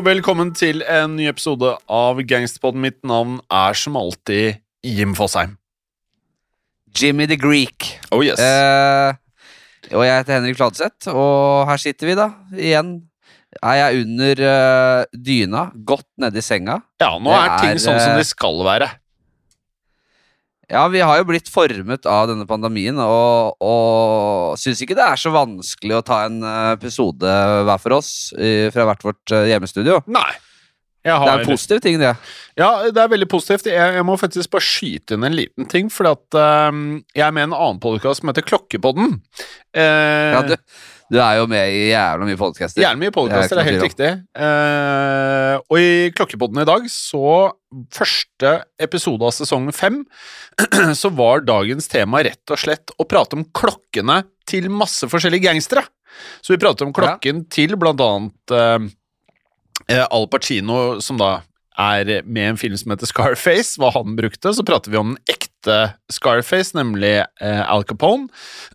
Og velkommen til en ny episode av Gangsterpodden. Mitt navn er som alltid Jim Fosheim. Jimmy the Greek. Oh yes. Eh, og jeg heter Henrik Fladseth, og her sitter vi da, igjen. Er jeg under uh, dyna, godt nedi senga. ja, nå er, er ting sånn som eh, de skal være. Ja, vi har jo blitt formet av denne pandemien, og, og syns ikke det er så vanskelig å ta en eh, episode hver for oss i, fra hvert vårt eh, hjemmestudio. Nei. Det er en positiv ting, det. ja, det er veldig positivt. Jeg, jeg må faktisk bare skyte inn en liten ting, for at um, jeg er med i en annen podkast som heter Klokkepodden. Uh, Ja, du, du er jo med i jævla mye podcaster. Jævla mye podkaster, det er helt riktig. Eh, og i Klokkepodden i dag, så Første episode av sesong fem, så var dagens tema rett og slett å prate om klokkene til masse forskjellige gangstere. Så vi pratet om klokken til blant annet eh, eh, Al Pacino, som da er med i en film som heter Scarface, hva han brukte. Så prater vi om den ekte Scarface, nemlig eh, Al Capone.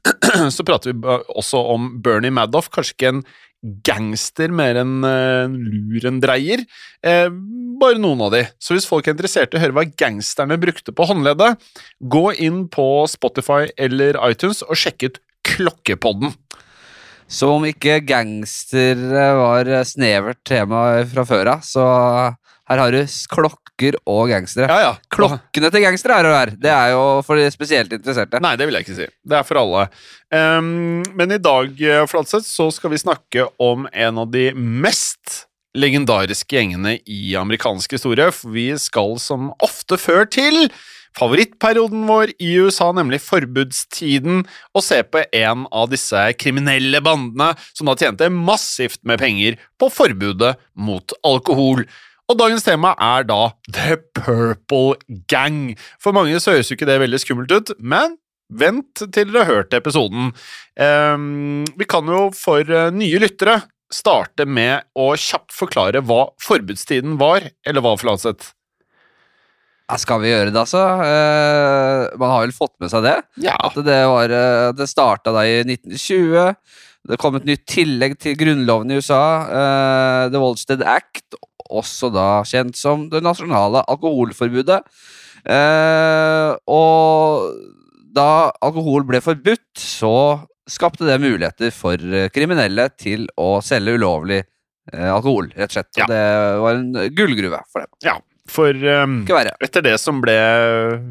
så prater vi også om Bernie Madoff, kanskje ikke en gangster mer enn uh, lurendreier. Eh, bare noen av de. Så hvis folk er interessert i å høre hva gangsterne brukte på håndleddet, gå inn på Spotify eller iTunes og sjekk ut Klokkepodden. Som om ikke gangster eh, var snevert tema fra før av, så her har du klokker og gangstere. Ja, ja. Klokkene til gangstere er det her. Det er jo for de spesielt interesserte. Nei, det vil jeg ikke si. Det er for alle. Um, men i dag, eh, Flatseth, så skal vi snakke om en av de mest legendariske gjengene i amerikansk historie. For vi skal som ofte før til favorittperioden vår i USA, nemlig forbudstiden, og se på en av disse kriminelle bandene som da tjente massivt med penger på forbudet mot alkohol. Og dagens tema er da The Purple Gang. For mange så høres jo ikke det veldig skummelt ut, men vent til dere har hørt episoden. Ehm, vi kan jo for eh, nye lyttere starte med å kjapt forklare hva forbudstiden var, eller hva, Flatseth? Skal vi gjøre det, altså? Eh, man har vel fått med seg det? Ja. At det, var, eh, det starta da i 1920. Det kom et nytt tillegg til grunnloven i USA, eh, The Wallstead Act, også da kjent som det nasjonale alkoholforbudet. Og da alkohol ble forbudt, så skapte det muligheter for kriminelle til å selge ulovlig alkohol, rett og slett. Ja. Og det var en gullgruve for dem. ja. For um, etter det som ble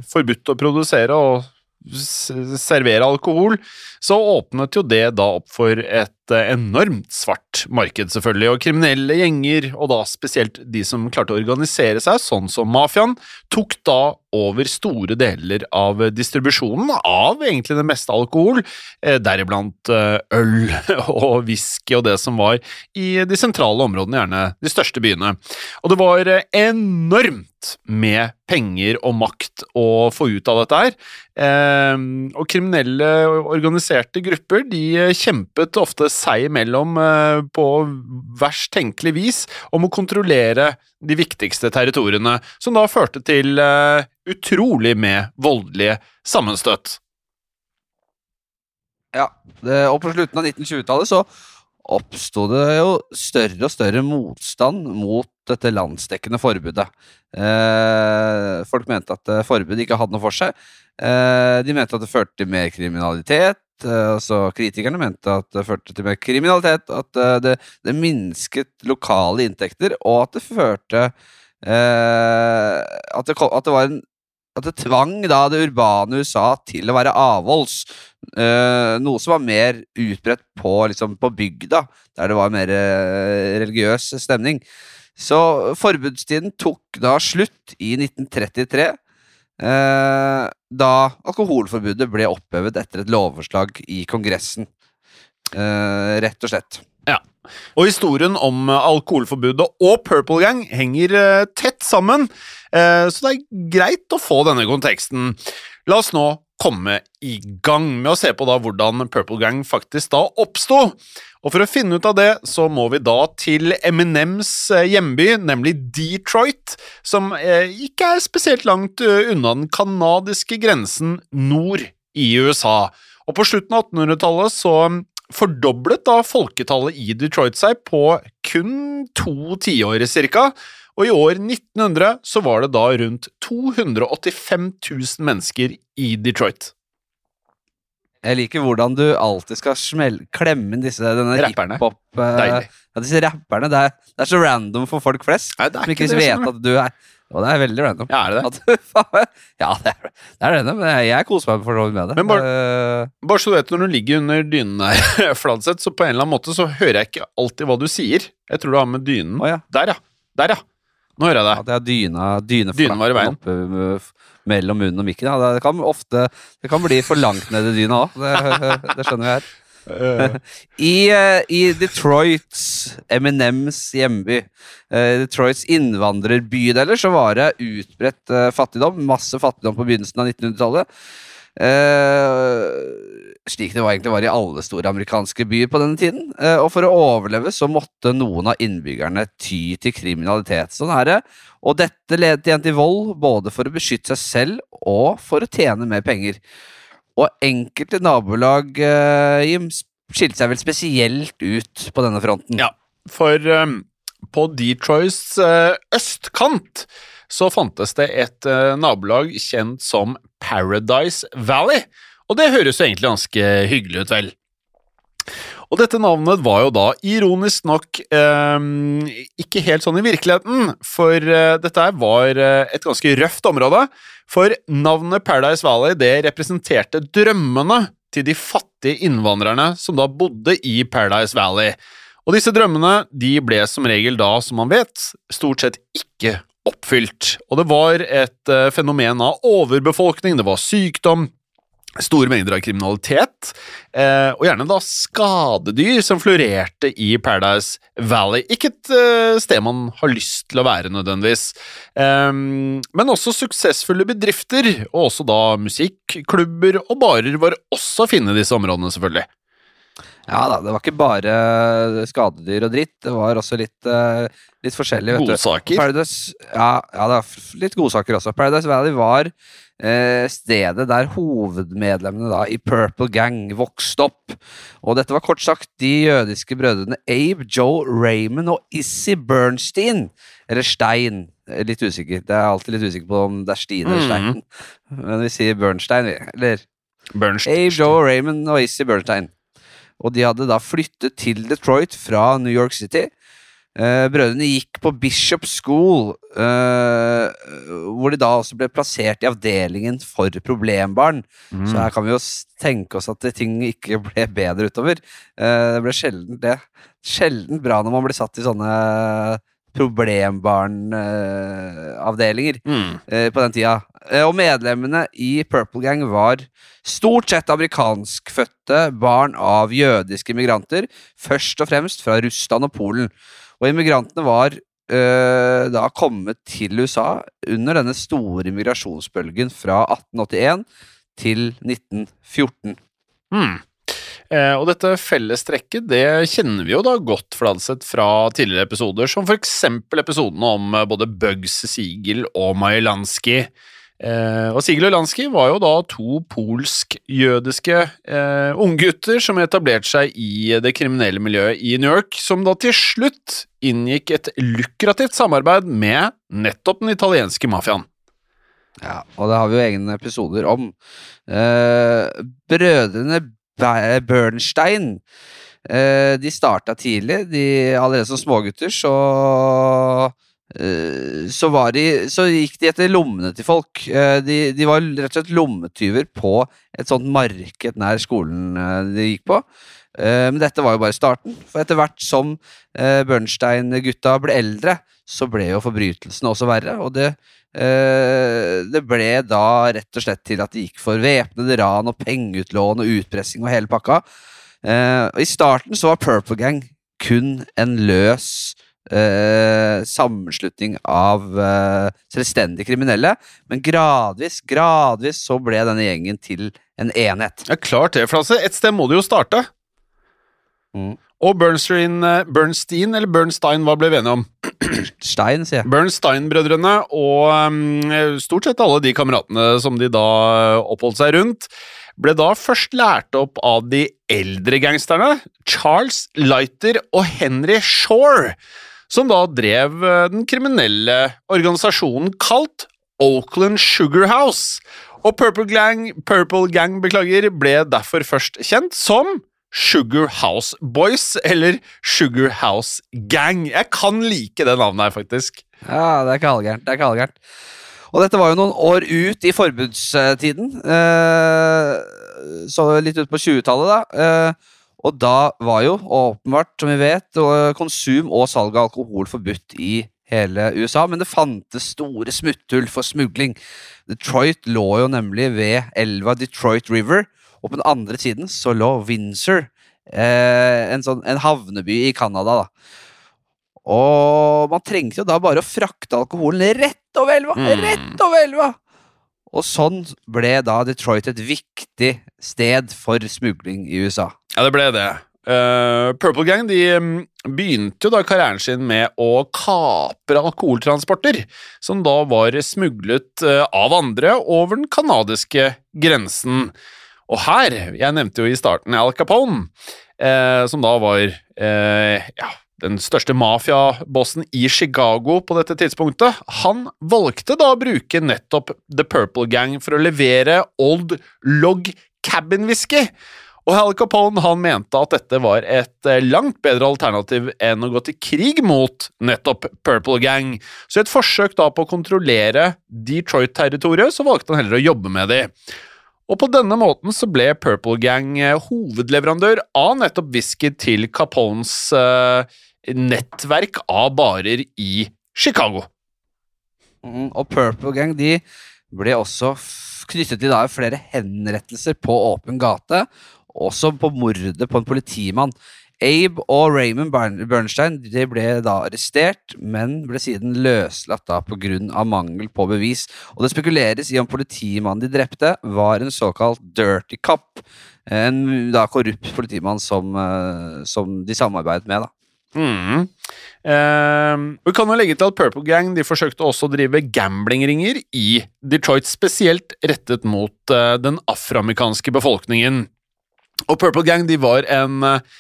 forbudt å produsere og servere alkohol, så åpnet jo det da opp for et eh, enormt svart marked, selvfølgelig, og kriminelle gjenger, og da spesielt de som klarte å organisere seg, sånn som mafiaen, tok da over store deler av distribusjonen av egentlig det meste alkohol, eh, deriblant eh, øl og whisky og det som var i de sentrale områdene, gjerne de største byene. Og det var eh, enormt med penger og makt å få ut av dette her. Og kriminelle organiserte grupper de kjempet ofte seg imellom eh, på verst tenkelig vis om å kontrollere de viktigste territoriene, som da førte til eh, utrolig med voldelige sammenstøt. Ja, og på slutten av 1920-tallet så oppsto det jo større og større motstand mot dette landsdekkende forbudet. Eh, folk mente at forbudet forbud ikke hadde noe for seg. De mente at det førte til mer kriminalitet. Eh, altså Kritikerne mente at det førte til mer kriminalitet, at eh, det, det minsket lokale inntekter, og at det førte eh, at, det at det var en at det tvang da det urbane USA til å være avholds. Eh, noe som var mer utbredt på, liksom, på bygda, der det var mer eh, religiøs stemning. Så forbudstiden tok da slutt i 1933, eh, da alkoholforbudet ble opphevet etter et lovforslag i Kongressen. Eh, rett og slett. Ja. Og historien om eh, alkoholforbudet og Purple Gang henger eh, tett sammen, eh, så det er greit å få denne konteksten. La oss nå komme i gang med å se på da hvordan Purple Gang faktisk da oppsto. Og for å finne ut av det, så må vi da til Eminems eh, hjemby, nemlig Detroit, som eh, ikke er spesielt langt eh, unna den kanadiske grensen nord i USA. Og på slutten av 1800-tallet så fordoblet da folketallet i Detroit seg på kun to tiår cirka, og i år 1900 så var det da rundt 285 000 mennesker i Detroit. Jeg liker hvordan du alltid skal smell, klemme inn disse denne hiphop eh, ja, Disse rapperne. Det er, det er så random for folk flest. Nei, det er Som ikke ikke det, vet at du er Og det er veldig random. Ja, er det det? At ja, det er, det er random. men Jeg, koser meg for så vidt med det. Men bare- uh, Bare så du vet, når du ligger under dynen her, Fladseth, så på en eller annen måte så hører jeg ikke alltid hva du sier. Jeg tror du har med dynen. Å ja. Der, ja. Der, ja. Nå hører jeg At deg. jeg har dyna, dyne dyna var i veien. oppe f- mellom munnen og mikken. Ja, det kan ofte Det kan bli for langt ned i dyna òg. Det, det skjønner vi her. Eh, I, eh, I Detroits, Eminems hjemby, eh, Detroits innvandrerbydeler, så var det utbredt eh, fattigdom. Masse fattigdom på begynnelsen av 1900-tallet. Eh, slik det egentlig var i alle store amerikanske byer på denne tiden. Eh, og for å overleve så måtte noen av innbyggerne ty til kriminalitet. Sånn er. Og dette ledet igjen til vold, både for å beskytte seg selv og for å tjene mer penger. Og enkelte nabolag eh, Jim, skilte seg vel spesielt ut på denne fronten. Ja. For um, på Detroits eh, østkant så fantes det et eh, nabolag kjent som Paradise Valley. Og det høres jo egentlig ganske hyggelig ut, vel? Og dette navnet var jo da ironisk nok eh, ikke helt sånn i virkeligheten, for eh, dette var eh, et ganske røft område. For navnet Paradise Valley det representerte drømmene til de fattige innvandrerne som da bodde i Paradise Valley. Og disse drømmene de ble som regel da, som man vet, stort sett ikke oppfylt. Og det var et eh, fenomen av overbefolkning, det var sykdom, store mengder av kriminalitet, eh, og gjerne da skadedyr som florerte i Paradise Valley. Ikke et eh, sted man har lyst til å være nødvendigvis, Ehm, men også suksessfulle bedrifter, og også da musikk, klubber og barer var også å finne i disse områdene, selvfølgelig. Ja da, det var ikke bare skadedyr og dritt, det var også litt, eh, litt forskjellig. vet du. Godsaker. Paradise, ja, ja, det var litt godsaker også. Paradise Valley var eh, stedet der hovedmedlemmene da, i Purple Gang vokste opp. Og dette var kort sagt de jødiske brødrene Abe, Joe Raymond og Issy Bernstein. Eller Stein. Litt usikker. Det er alltid litt usikker på om det er Stine eller. Stein. Men vi sier Bernstein, vi. Eller Bernstein. Abe, Joe Raymond og Issy Bernstein. Og de hadde da flyttet til Detroit fra New York City. Eh, brødrene gikk på Bishop School, eh, hvor de da også ble plassert i avdelingen for problembarn. Mm. Så her kan vi jo tenke oss at ting ikke ble bedre utover. Eh, det ble sjelden det. Sjelden bra når man blir satt i sånne problembarnavdelinger Mm. eh, på den tida. Eh, og medlemmene i Purple Gang var stort sett amerikanskfødte barn av jødiske immigranter, først og fremst fra Russland og Polen. Og immigrantene var eh, da kommet til USA under denne store immigrasjonsbølgen fra 1881 til 1914. Mm. Eh, og dette fellestrekket det kjenner vi jo da godt Fladseth fra tidligere episoder, som for eksempel episodene om eh, både Bugs Siegel og Majelanski. Eh, og Siegel og Lansky var jo da to polsk-jødiske eh, unggutter som etablerte seg i det kriminelle miljøet i New York, som da til slutt inngikk et lukrativt samarbeid med nettopp den italienske mafiaen. Ja, og det har vi jo egne episoder om. Eh, brødrene Bernstein eh, De starta tidlig. De, allerede som smågutter så eh, så, de, så gikk de etter lommene til folk. Eh, de, de var rett og slett lommetyver på et sånt marked nær skolen de gikk på. Men dette var jo bare starten, for etter hvert som Bernstein-gutta ble eldre, så ble jo forbrytelsene også verre, og det det ble da rett og slett til at de gikk for væpnede ran og pengeutlån og utpressing og hele pakka. Eh, I starten så var Purple Gang kun en løs eh, sammenslutning av eh, selvstendige kriminelle, men gradvis, gradvis så ble denne gjengen til en enhet. Ja, klart det, Flasse. Et sted må det jo starte. Mm. Og Bernstein, eh, Bernstein, eller Bernstein, hva ble vi enige om? Stein, sier jeg. Bernstein-brødrene og um, stort sett alle de kameratene som de da oppholdt seg rundt, ble da først lært opp av de eldre gangsterne, Charles Lighter og Henry Shore, som da drev eh, den kriminelle organisasjonen kalt Oakland Sugar House. Og Purple Gang, Purple Gang beklager, ble derfor først kjent som Sugar House Boys, eller Sugar House Gang. Jeg kan like det navnet her, faktisk. Ja, det er ikke halvgærent. Det er ikke halvgærent. Og dette var jo noen år ut i forbudstiden. Eh, så litt ut på 20-tallet, da. Eh, og da var jo åpenbart, som vi vet, konsum og salg av alkohol forbudt i hele USA, men det fantes store smutthull for smugling. Detroit lå jo nemlig ved elva Detroit River, og på den andre siden så lå Windsor, eh, en, sånn, en havneby i Canada. da. Og man trengte jo da bare å frakte alkoholen rett over elva! Mm. Rett over elva! Og sånn ble da Detroit et viktig sted for smugling i USA. Ja, det ble det. Uh, Purple Gang de mm, begynte jo da karrieren sin med å kapre alkoholtransporter, som da var smuglet eh, av andre over den canadiske grensen. Og her, jeg nevnte jo i starten Al Capone, eh, som da var eh, ja, den største mafiabossen i Chicago på dette tidspunktet, han valgte da å bruke nettopp The Purple Gang for å levere Old Log Cabin Whisky. Og Al Capone han mente at dette var et eh, langt bedre alternativ enn å gå til krig mot nettopp Purple Gang. Så i et forsøk da på å kontrollere Detroit-territoriet, så valgte han heller å jobbe med de. Og på denne måten så ble Purple Gang eh, hovedleverandør av nettopp whisky til Capones eh, nettverk av barer i Chicago. Mm, og Purple Gang de ble også knyttet til flere henrettelser på åpen gate, også på mordet på en politimann. Abe og Raymond Bernstein de ble da arrestert, men ble siden løslatt da av mangel på bevis. Og det spekuleres i om politimannen de drepte, var en såkalt dirty cop. En da korrupt politimann som, eh, som de samarbeidet med, da. Mm. Eh, vi kan jo legge til at Purple Gang de forsøkte også å drive gamblingringer i Detroit, spesielt rettet mot eh, den afroamerikanske befolkningen. Og Purple Gang de var en eh,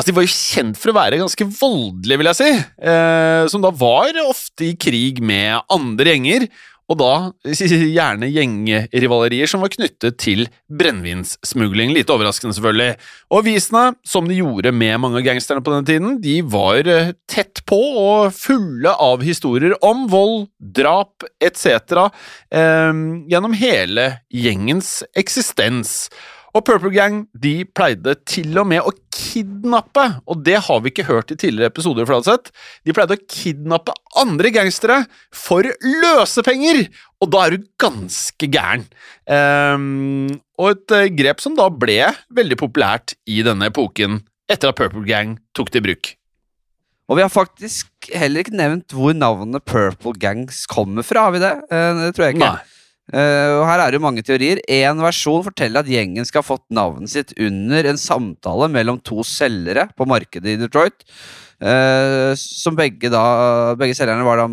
Altså, De var jo kjent for å være ganske voldelige, vil jeg si. Eh, som da var ofte i krig med andre gjenger. Og da gjerne gjengrivalerier som var knyttet til brennevinssmugling. Lite overraskende, selvfølgelig. Og avisene, som de gjorde med mange av gangsterne på den tiden, de var eh, tett på og fulle av historier om vold, drap etc. Eh, gjennom hele gjengens eksistens. Og Purple Gang de pleide til og med å kidnappe, og det har vi ikke hørt i tidligere episoder. Fladseth. De pleide å kidnappe andre gangstere for løsepenger, og da er du ganske gæren. Um, og et eh, grep som da ble veldig populært i denne epoken, etter at Purple Gang tok det i bruk. Og vi har faktisk heller ikke nevnt hvor navnet Purple Gangs kommer fra, har vi det? Eh, det tror jeg ikke. Nei. Eh, og her er det mange teorier. En versjon forteller at gjengen skal ha fått navnet sitt under en samtale mellom to selgere på markedet i Detroit. Uh, som begge da Begge selgerne var da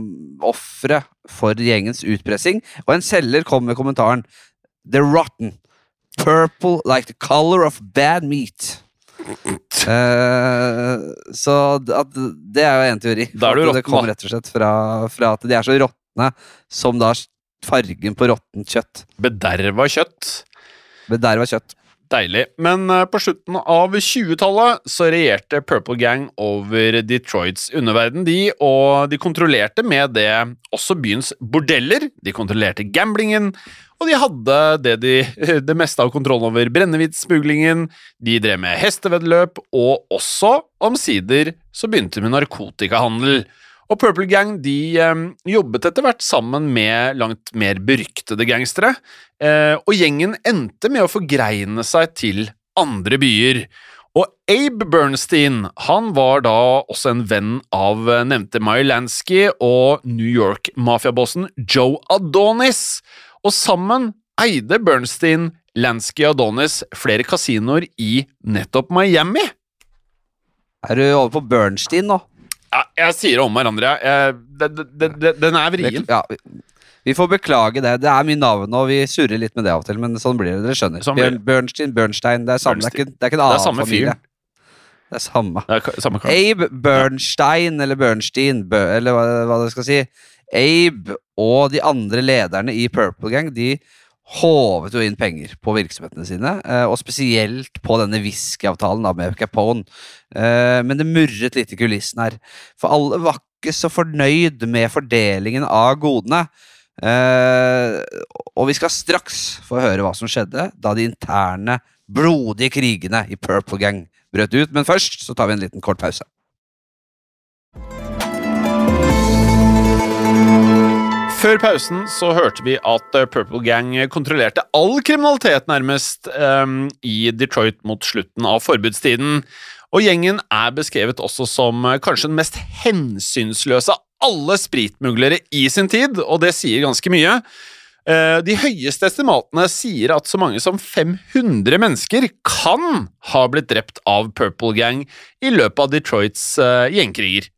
ofre for gjengens utpressing. Og en selger kom med kommentaren The rotten. Purple like the color of bad meat. Uh, så at, det er jo en teori. Da er du råtten, det kommer rett og slett fra, fra at de er så råtne som da fargen på råttent kjøtt. Bederva kjøtt. Bederva kjøtt. Deilig. Men eh, på slutten av 20-tallet så regjerte Purple Gang over Detroits underverden, de, og de kontrollerte med det også byens bordeller. De kontrollerte gamblingen, og de hadde det, de, det meste av kontrollen over brennevinsmuglingen. De drev med hesteveddeløp, og også, omsider, så begynte de med narkotikahandel. Og Purple Gang de eh, jobbet etter hvert sammen med langt mer beryktede gangstere, eh, og gjengen endte med å forgreine seg til andre byer. Og Abe Bernstein han var da også en venn av eh, nevnte Meyer Lansky og New York-mafiabossen Joe Adonis, og sammen eide Bernstein, Lansky Adonis flere kasinoer i nettopp Miami. Er du over på Bernstein nå? Ja, jeg sier det om hverandre. Jeg, det, det, det, den er vrien. Ja, vi, får beklage det. Det er mye navn, og vi surrer litt med det av og til, men sånn blir det. Dere skjønner. Sånn blir Bernstein, Bernstein, det er samme. Det er ikke, det er ikke en Det er annen samme familie. Fyr. Det er samme. Det er samme kar. Abe Bernstein, eller Bernstein, eller hva, hva det skal si. Abe og de andre lederne i Purple Gang De håvet jo inn penger på virksomhetene sine, eh, og spesielt på denne whiskyavtalen med Capone. Eh, Men det murret litt i kulissen her, for alle var ikke så fornøyd med fordelingen av godene. Eh, og vi skal straks få høre hva som skjedde da de interne, blodige krigene i Purple Gang brøt ut. Men først så tar vi en liten kort pause. Før pausen så hørte vi at eh, Purple Gang kontrollerte all kriminalitet nærmest um, i Detroit mot slutten av forbudstiden. Og gjengen er beskrevet også som eh, kanskje den mest hensynsløse av alle spritmuglere i sin tid, og det sier ganske mye. Eh, De høyeste estimatene sier at så mange som 500 mennesker kan ha blitt drept av Purple Gang i løpet av Detroits gjengkriger.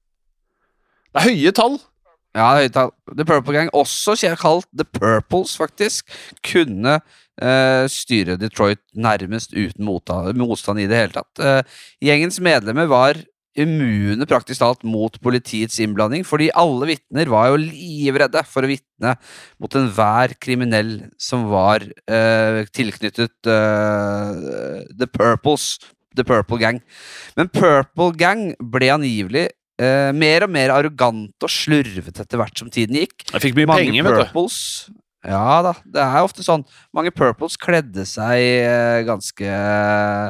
Det er høye tall. Ja, høyttall. The Purple Gang, også kalt The Purples, faktisk, kunne eh, styre Detroit nærmest uten motstand i det hele tatt. Eh, gjengens medlemmer var immune praktisk talt mot politiets innblanding, fordi alle vitner var jo livredde for å vitne mot enhver kriminell som var eh, tilknyttet eh, The Purples, The Purple Gang. Men Purple Gang ble angivelig eh, mer og mer arrogant og slurvete etter hvert som tiden gikk. Jeg fikk mye Mange penger, vet du. Ja da, det er ofte sånn. Mange purples kledde seg uh, ganske uh,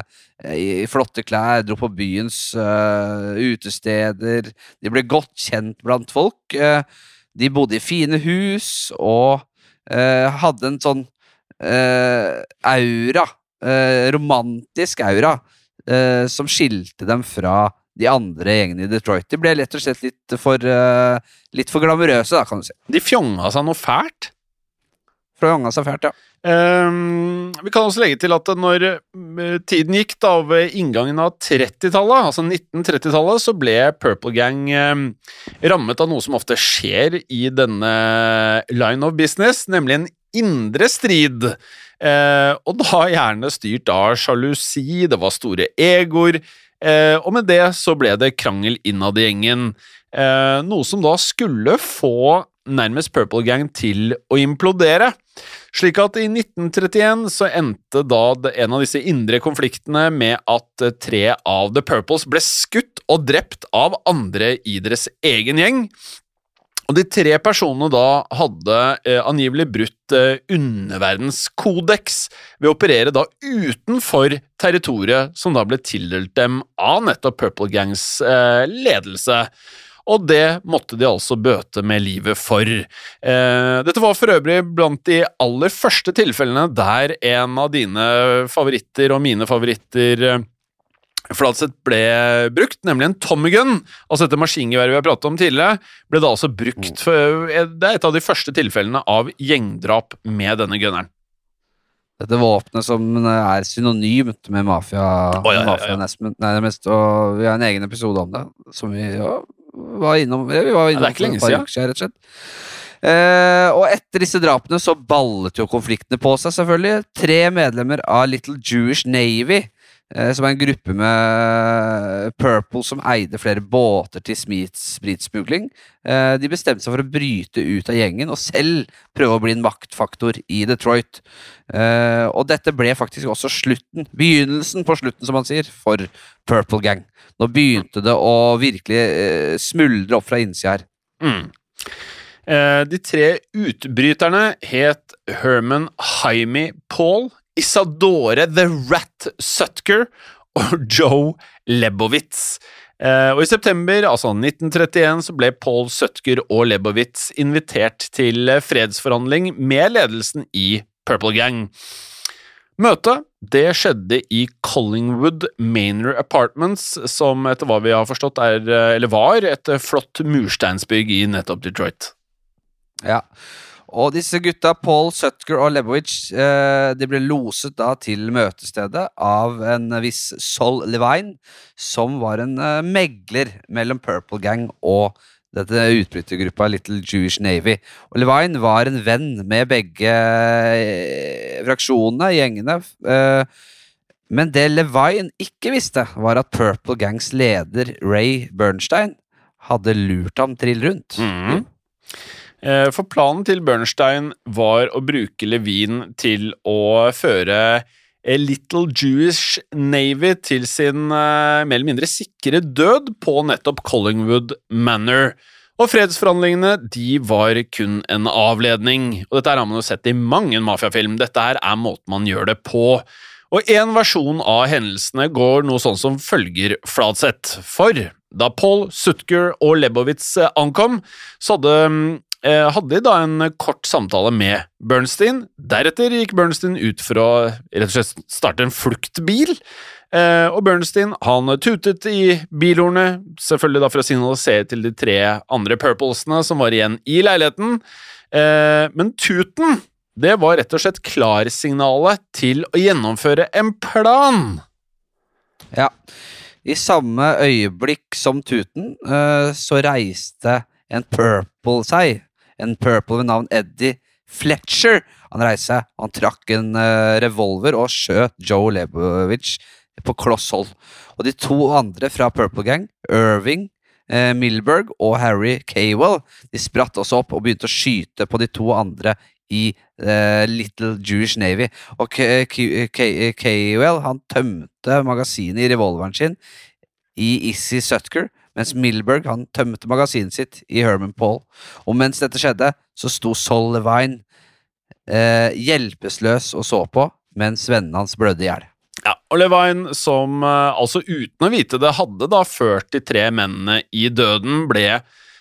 i flotte klær, dro på byens utesteder. De ble godt kjent blant folk. de bodde i fine hus og hadde en sånn aura, romantisk aura, som skilte dem fra de andre gjengene i Detroit. De ble rett og slett litt for, uh, litt for glamorøse, da, kan du si. De fjonga seg noe fælt. Fjonga seg fælt, ja. Um, vi kan også legge til at når eh, tiden gikk da ved inngangen av 30-tallet, altså 1930-tallet, så ble Purple Gang um, rammet av noe som ofte skjer i denne line of business, nemlig en indre strid. Eh, og da gjerne styrt av sjalusi, det var store egoer, og med det så ble det krangel innad i gjengen. Eh, noe som da skulle få nærmest Purple Gang til å implodere. Slik at i 1931 så endte da en av disse indre konfliktene med at eh, tre av The Purples ble skutt og drept av andre i deres egen gjeng. Og de tre personene da hadde eh, angivelig brutt eh, underverdenskodeks ved å operere da utenfor territoriet som da ble tildelt dem av nettopp Purple Gangs eh, ledelse. Og det måtte de altså bøte med livet for. Eh, dette var for øvrig blant de aller første tilfellene der en av dine favoritter og mine favoritter eh, Fladseth ble brukt, nemlig en Tommy gun, altså dette maskingeværet vi har pratet om tidligere, ble da altså brukt for, Det er et av de første tilfellene av gjengdrap med denne gunneren. Dette våpenet som er synonymt med mafia. Oh, ja, ja, ja. Nei, det mest, og vi har en egen episode om det, som vi ja, var innom. Vi var innom det er ikke lenge siden. uker rett og slett. Eh, og etter disse drapene så ballet jo konfliktene på seg, selvfølgelig. Tre medlemmer av Little Jewish Navy, eh, som er en gruppe med Purple som eide flere båter til spritsmugling, eh, de bestemte seg for å bryte ut av gjengen og selv prøve å bli en maktfaktor i Detroit. Eh, og dette ble faktisk også slutten, begynnelsen på slutten, som man sier, for Purple Gang. Nå begynte det å virkelig eh, smuldre opp fra innsida her. Mm. Eh, de tre utbryterne het Herman Jaime Paul, Isadore The Rat Sutker og Joe Lebowitz. Eh, og I september altså 1931 så ble Paul Sutker og Lebowitz invitert til eh, fredsforhandling med ledelsen i Purple Gang. Møtet det skjedde i Collingwood Manor Apartments, som etter hva vi har forstått er, eh, eller var, et flott mursteinsbygg i nettopp Detroit. Ja. Og disse gutta, Paul Sutker og Lebowitz, eh, de ble loset da til møtestedet av en viss Sol Levine, som var en eh, megler mellom Purple Gang og dette utbrytergruppa Little Jewish Navy. Og Levine var en venn med begge eh, fraksjonene, gjengene. Men det Levine ikke visste, var at Purple Gangs leder Ray Bernstein hadde lurt ham trill rundt. Mm Eh, For planen til Bernstein var å bruke Levine til å føre A Little Jewish Navy til sin eh, mer eller mindre sikre død på nettopp Collingwood Manor. Og fredsforhandlingene de var kun en avledning. Og dette har man jo sett i mange mafiafilm. Dette her er måten man gjør det på. Og en versjon av hendelsene går noe sånn som følger Fladseth. For da Paul, Sutker og Lebowitz eh, ankom, så hadde eh, hadde de da en kort samtale med Bernstein. Deretter gikk Bernstein ut for å rett og slett starte en fluktbil. Eh, og Bernstein han tutet i bilhornet, selvfølgelig da for å signalisere til de tre andre Purplesene som var igjen i leiligheten. Eh, men tuten det var rett og slett klarsignalet til å gjennomføre en plan. Ja. I samme øyeblikk som tuten, eh, så reiste en purple seg. En purple ved navn Eddie Fletcher. Han reiste seg, han trakk en eh, revolver og skjøt Joe Lebovich på kloss hold. Og de to andre fra Purple Gang, Irving eh, Milberg og Harry Cawell, de spratt også opp og begynte å skyte på de to andre i eh, Little Jewish Navy. Og Cawell han tømte magasinet i revolveren sin i Issy Sutker, mens Milberg han tømte magasinet sitt i Herman Paul. Og mens dette skjedde, så sto Sol Levine eh, hjelpeløs og så på, mens vennene hans blødde i hjel. Ja, og Levine, som eh, altså uten å vite det hadde da ført de tre mennene i døden, ble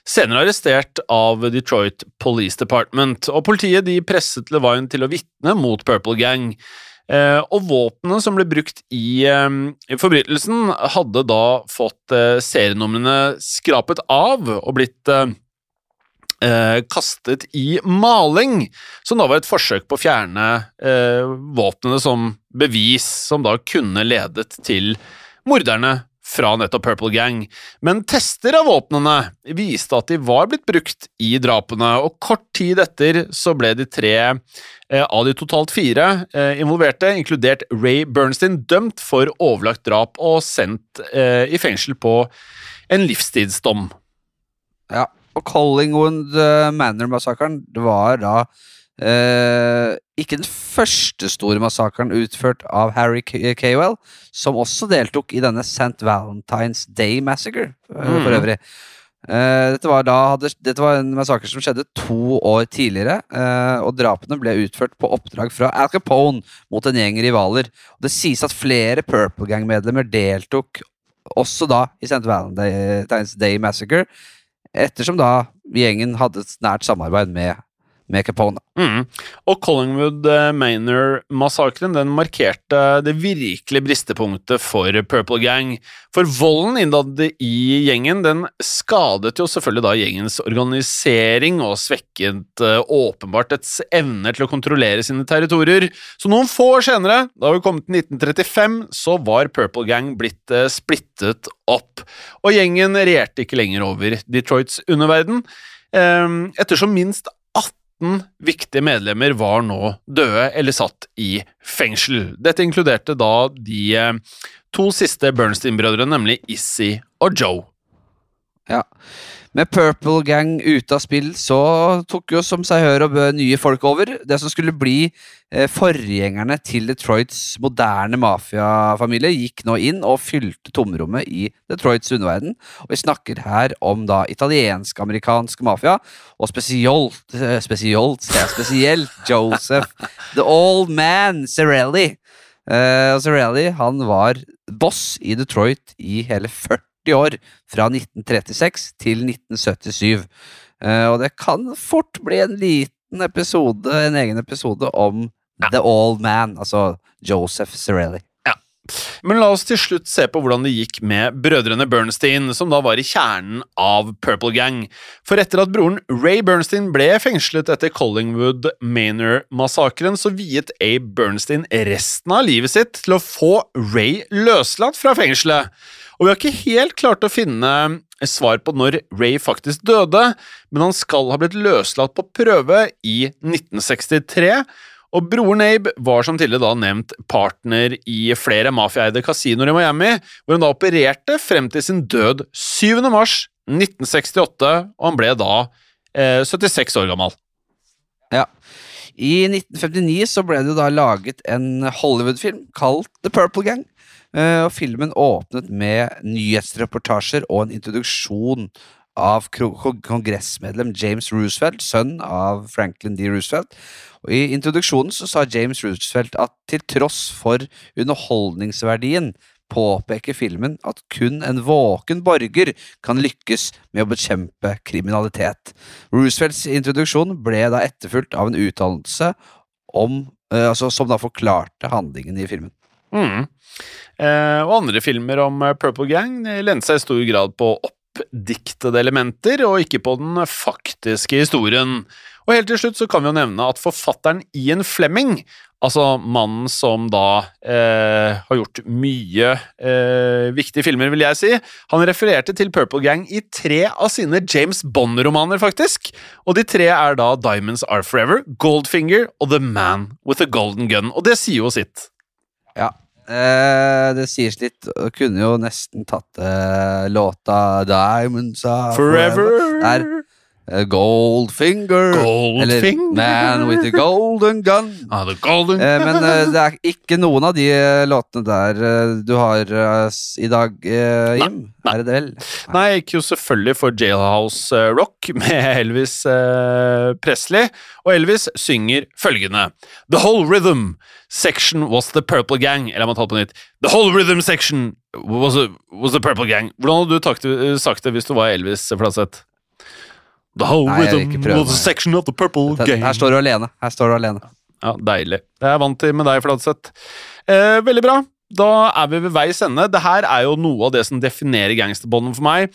senere arrestert av Detroit Police Department, og politiet de presset Levine til å vitne mot Purple Gang. Eh, og våpnene som ble brukt i, eh, forbrytelsen, hadde da fått eh, serienumrene skrapet av og blitt kastet i maling, som da var et forsøk på å fjerne våpnene som bevis, som da kunne ledet til morderne fra nettopp Purple Gang. Men tester av våpnene viste at de var blitt brukt i drapene, og kort tid etter så ble de tre eh, av de totalt fire eh, involverte, inkludert Ray Bernstein, dømt for overlagt drap og sendt eh, i fengsel på en livstidsdom. Ja, og Collingwood uh, Manor-massakren var da eh, ikke den første store massakren utført av Harry Cawell, som også deltok i denne St. Valentine's Day Massacre, eh, Mhm. for øvrig. Uh, dette, var da, hadde, dette var en massakre som skjedde to år tidligere, eh, og drapene ble utført på oppdrag fra Al Capone mot en gjeng rivaler. Og det sies at flere Purple Gang-medlemmer deltok også da i St. Valentine's Day Massacre, ettersom da gjengen hadde et nært samarbeid med, med Capone. Mm. Og Collingwood eh, den markerte det virkelige bristepunktet for Purple Gang. For volden innad i gjengen den skadet jo selvfølgelig da gjengens organisering og svekket eh, åpenbart dets evne til å kontrollere sine territorier. Så noen få år senere, da vi kom til 1935, så var Purple Gang blitt eh, splittet opp. Og gjengen regjerte ikke lenger over Detroits underverden, eh, ettersom minst 18 viktige medlemmer var nå døde eller satt i fengsel. Dette inkluderte da de eh, to siste Bernstein-brødrene, nemlig Issy og Joe. Ja. Med Purple Gang ute av spill, så tok jo som seg hør og bør nye folk over. Det som skulle bli eh, forgjengerne til Detroits moderne mafiafamilie, gikk nå inn og fylte tomrommet i Detroits underverden. Og vi snakker her om da italiensk-amerikansk mafia, og spesielt, eh, spesielt, spesielt Joseph The Old Man Cerelli. Eh, og Cerelli han var boss i Detroit i hele 40 år, fra 1936 til 1977. Eh, og det kan fort bli en liten episode, en egen episode om The Old Man, altså Joseph Cerelli. Men la oss til slutt se på hvordan det gikk med brødrene Bernstein, som da var i kjernen av Purple Gang. For etter at broren Ray Bernstein ble fengslet etter Collingwood Manor-massakren, så viet Abe Bernstein resten av livet sitt til å få Ray løslatt fra fengselet. Og vi har ikke helt klart å finne svar på når Ray faktisk døde, men han skal ha blitt løslatt på prøve i 1963. Og broren Abe var som tidligere da nevnt partner i flere mafiaeide kasinoer i Miami, hvor han da opererte frem til sin død 7. mars 1968, og han ble da eh, 76 år gammel. Ja. I 1959 så ble det da laget en Hollywood-film kalt The Purple Gang. Eh, og filmen åpnet med nyhetsreportasjer og en introduksjon av kongressmedlem James Roosevelt, sønn av Franklin D. Roosevelt. Og I introduksjonen så sa James Roosevelt at til tross for underholdningsverdien påpeker filmen at kun en våken borger kan lykkes med å bekjempe kriminalitet. Roosevelts introduksjon ble da etterfulgt av en uttalelse eh, altså, som da forklarte handlingen i filmen. Mm. Eh, og andre filmer om eh, Purple Gang eh, lente seg i stor grad på oppdiktede elementer, og ikke på den faktiske historien. Og helt til slutt så kan vi jo nevne at forfatteren Ian Fleming, altså mannen som da eh, har gjort mye eh, viktige filmer, vil jeg si, han refererte til Purple Gang i tre av sine James Bond-romaner, faktisk. Og de tre er da Diamonds Are Forever, Goldfinger og The Man With A Golden Gun. Og det sier jo sitt. Eh, det sies litt, og kunne jo nesten tatt eh, låta Diamonds Are Forever. Der. Goldfinger. Eller Goldfinger. Man with a Golden Gun. Ah, the golden Eh, men eh, det er ikke noen av de eh, låtene der du har i dag, Jim. Er det vel? Nei, jeg gikk jo selvfølgelig for Jailhouse Rock med Elvis Presley, og Elvis synger følgende The whole rhythm section was the Purple Gang. Eller jeg må ta det på nytt. The whole rhythm section was, a, was the Purple Gang. Hvordan hadde du sagt det hvis du var Elvis Flatseth? The whole Nei, rhythm of meg. section of the Purple Her, Gang. her står du alene. Her står du alene. Ja, deilig. Det er jeg vant til med deg, Fladseth. Eh, veldig bra. Da er vi ved veis ende. Det her er jo noe av det som definerer gangsterbånden for meg.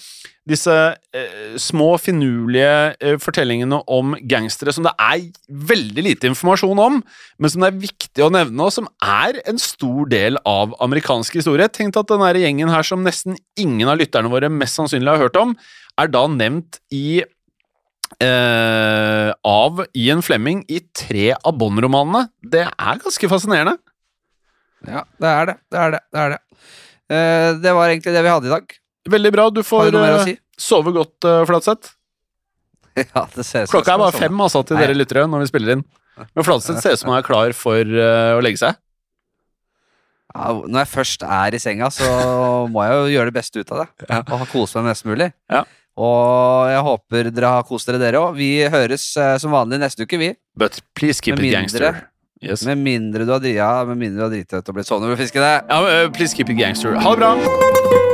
Disse eh, små, finurlige eh, fortellingene om gangstere som det er veldig lite informasjon om, men som det er viktig å nevne, og som er en stor del av amerikansk historie. Tenk at denne gjengen her, som nesten ingen av lytterne våre mest sannsynlig har hørt om, er da nevnt i eh, av Ian Fleming i tre av Bond-romanene. Det er ganske fascinerende. Ja, det er det. Det er det. Det, er det. Eh, det var egentlig det vi hadde i dag. Veldig bra. Du får eh, si? sove godt, uh, Flatseth. Ja, det ser ut som Klokka er bare fem altså, til Nei. dere lyttere når vi spiller inn. Men Flatseth ser ut som han er klar for uh, å legge seg. Ja, når jeg først er i senga, så må jeg jo gjøre det beste ut av det. Ja. Og ha kose meg mest mulig. Ja. Og jeg håper dere har kost dere, dere òg. Vi høres uh, som vanlig neste uke, vi. But please keep Med it mindre- gangster. Yes. Med mindre du har, drita ja, med mindre du har driti ut og blitt sånn over fiskene. Ja, men, eh, please keep it gangster. Ha det bra!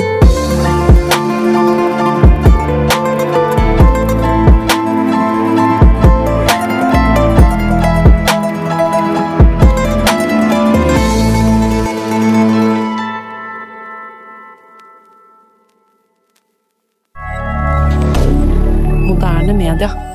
media.